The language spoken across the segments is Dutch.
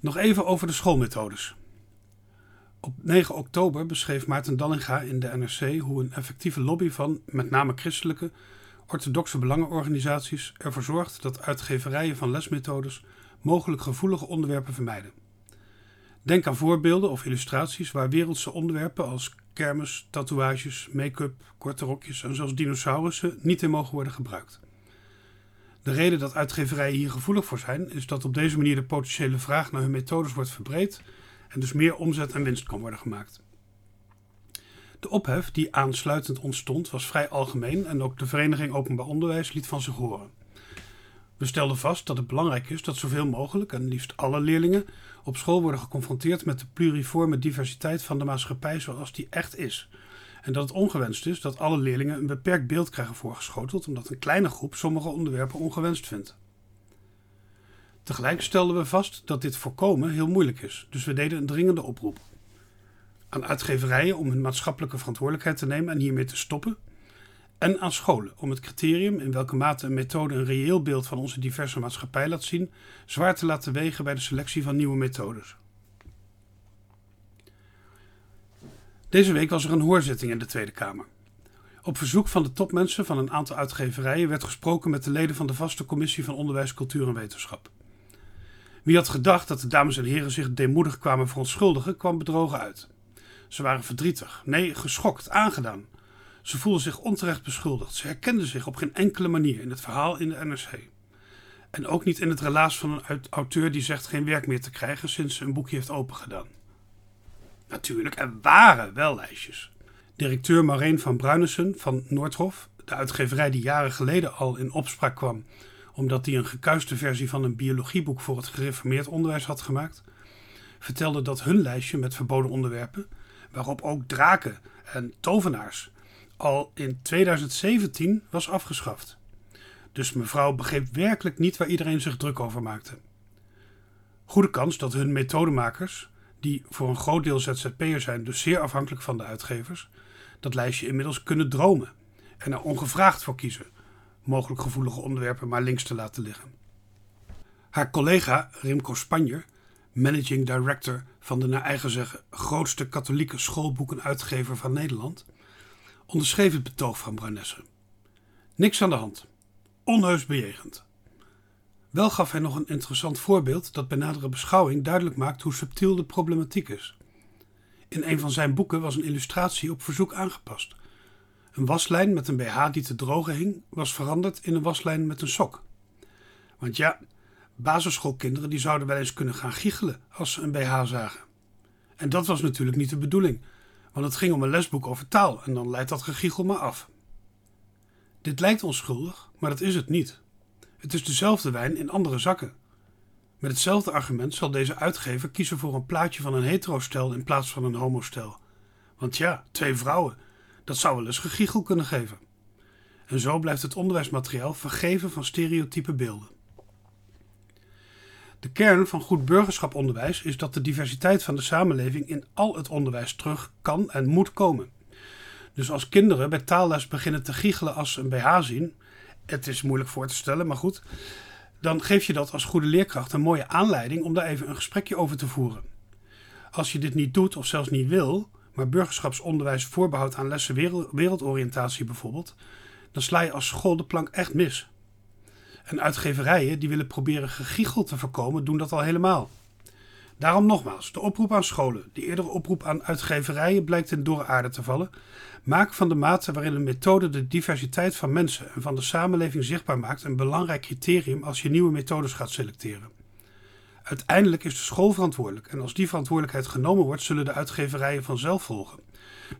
Nog even over de schoolmethodes. Op 9 oktober beschreef Maarten Dallinga in de NRC hoe een effectieve lobby van met name christelijke, orthodoxe belangenorganisaties ervoor zorgt dat uitgeverijen van lesmethodes mogelijk gevoelige onderwerpen vermijden. Denk aan voorbeelden of illustraties waar wereldse onderwerpen als kermis, tatoeages, make-up, korte rokjes en zelfs dinosaurussen niet in mogen worden gebruikt. De reden dat uitgeverijen hier gevoelig voor zijn, is dat op deze manier de potentiële vraag naar hun methodes wordt verbreed en dus meer omzet en winst kan worden gemaakt. De ophef die aansluitend ontstond was vrij algemeen en ook de Vereniging Openbaar Onderwijs liet van zich horen. We stelden vast dat het belangrijk is dat zoveel mogelijk, en liefst alle leerlingen, op school worden geconfronteerd met de pluriforme diversiteit van de maatschappij zoals die echt is. En dat het ongewenst is dat alle leerlingen een beperkt beeld krijgen voorgeschoteld, omdat een kleine groep sommige onderwerpen ongewenst vindt. Tegelijk stelden we vast dat dit voorkomen heel moeilijk is, dus we deden een dringende oproep. Aan uitgeverijen om hun maatschappelijke verantwoordelijkheid te nemen en hiermee te stoppen. En aan scholen om het criterium in welke mate een methode een reëel beeld van onze diverse maatschappij laat zien, zwaar te laten wegen bij de selectie van nieuwe methodes. Deze week was er een hoorzitting in de Tweede Kamer. Op verzoek van de topmensen van een aantal uitgeverijen werd gesproken met de leden van de vaste commissie van Onderwijs, Cultuur en Wetenschap. Wie had gedacht dat de dames en heren zich deemoedig kwamen verontschuldigen, kwam bedrogen uit. Ze waren verdrietig, nee, geschokt, aangedaan. Ze voelden zich onterecht beschuldigd. Ze herkenden zich op geen enkele manier in het verhaal in de NRC. En ook niet in het relaas van een auteur die zegt geen werk meer te krijgen sinds ze een boekje heeft opengedaan. Natuurlijk, er waren wel lijstjes. Directeur Maureen van Bruinissen van Noordhof, de uitgeverij die jaren geleden al in opspraak kwam omdat hij een gekuiste versie van een biologieboek voor het gereformeerd onderwijs had gemaakt, vertelde dat hun lijstje met verboden onderwerpen, waarop ook draken en tovenaars, al in 2017 was afgeschaft. Dus mevrouw begreep werkelijk niet waar iedereen zich druk over maakte. Goede kans dat hun methodemakers, die voor een groot deel ZZP'er zijn, dus zeer afhankelijk van de uitgevers, dat lijstje inmiddels kunnen dromen en er ongevraagd voor kiezen mogelijk gevoelige onderwerpen maar links te laten liggen. Haar collega Rimco Spanjer, managing director van de naar eigen zeggen grootste katholieke schoolboekenuitgever van Nederland, onderschreef het betoog van Bruinesse. Niks aan de hand. Onheus bejegend. Wel gaf hij nog een interessant voorbeeld dat bij nadere beschouwing duidelijk maakt hoe subtiel de problematiek is. In een van zijn boeken was een illustratie op verzoek aangepast. Een waslijn met een BH die te drogen hing, was veranderd in een waslijn met een sok. Want ja, basisschoolkinderen die zouden wel eens kunnen gaan giechelen als ze een BH zagen. En dat was natuurlijk niet de bedoeling, want het ging om een lesboek over taal en dan leidt dat gegiechel maar af. Dit lijkt onschuldig, maar dat is het niet. Het is dezelfde wijn in andere zakken. Met hetzelfde argument zal deze uitgever kiezen voor een plaatje van een heterostel in plaats van een homostel. Want ja, twee vrouwen, dat zou wel eens gegiegel kunnen geven. En zo blijft het onderwijsmateriaal vergeven van stereotype beelden. De kern van goed burgerschaponderwijs is dat de diversiteit van de samenleving in al het onderwijs terug kan en moet komen. Dus als kinderen bij taalles beginnen te giechelen als ze een BH zien, het is moeilijk voor te stellen, maar goed, dan geef je dat als goede leerkracht een mooie aanleiding om daar even een gesprekje over te voeren. Als je dit niet doet of zelfs niet wil, maar burgerschapsonderwijs voorbehoudt aan lessen wereldoriëntatie bijvoorbeeld, dan sla je als school de plank echt mis. En uitgeverijen die willen proberen gegiegel te voorkomen, doen dat al helemaal. Daarom nogmaals, de oproep aan scholen, die eerdere oproep aan uitgeverijen blijkt in dorre aarde te vallen. Maak van de mate waarin een methode de diversiteit van mensen en van de samenleving zichtbaar maakt een belangrijk criterium als je nieuwe methodes gaat selecteren. Uiteindelijk is de school verantwoordelijk en als die verantwoordelijkheid genomen wordt, zullen de uitgeverijen vanzelf volgen.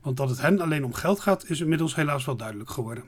Want dat het hen alleen om geld gaat, is inmiddels helaas wel duidelijk geworden.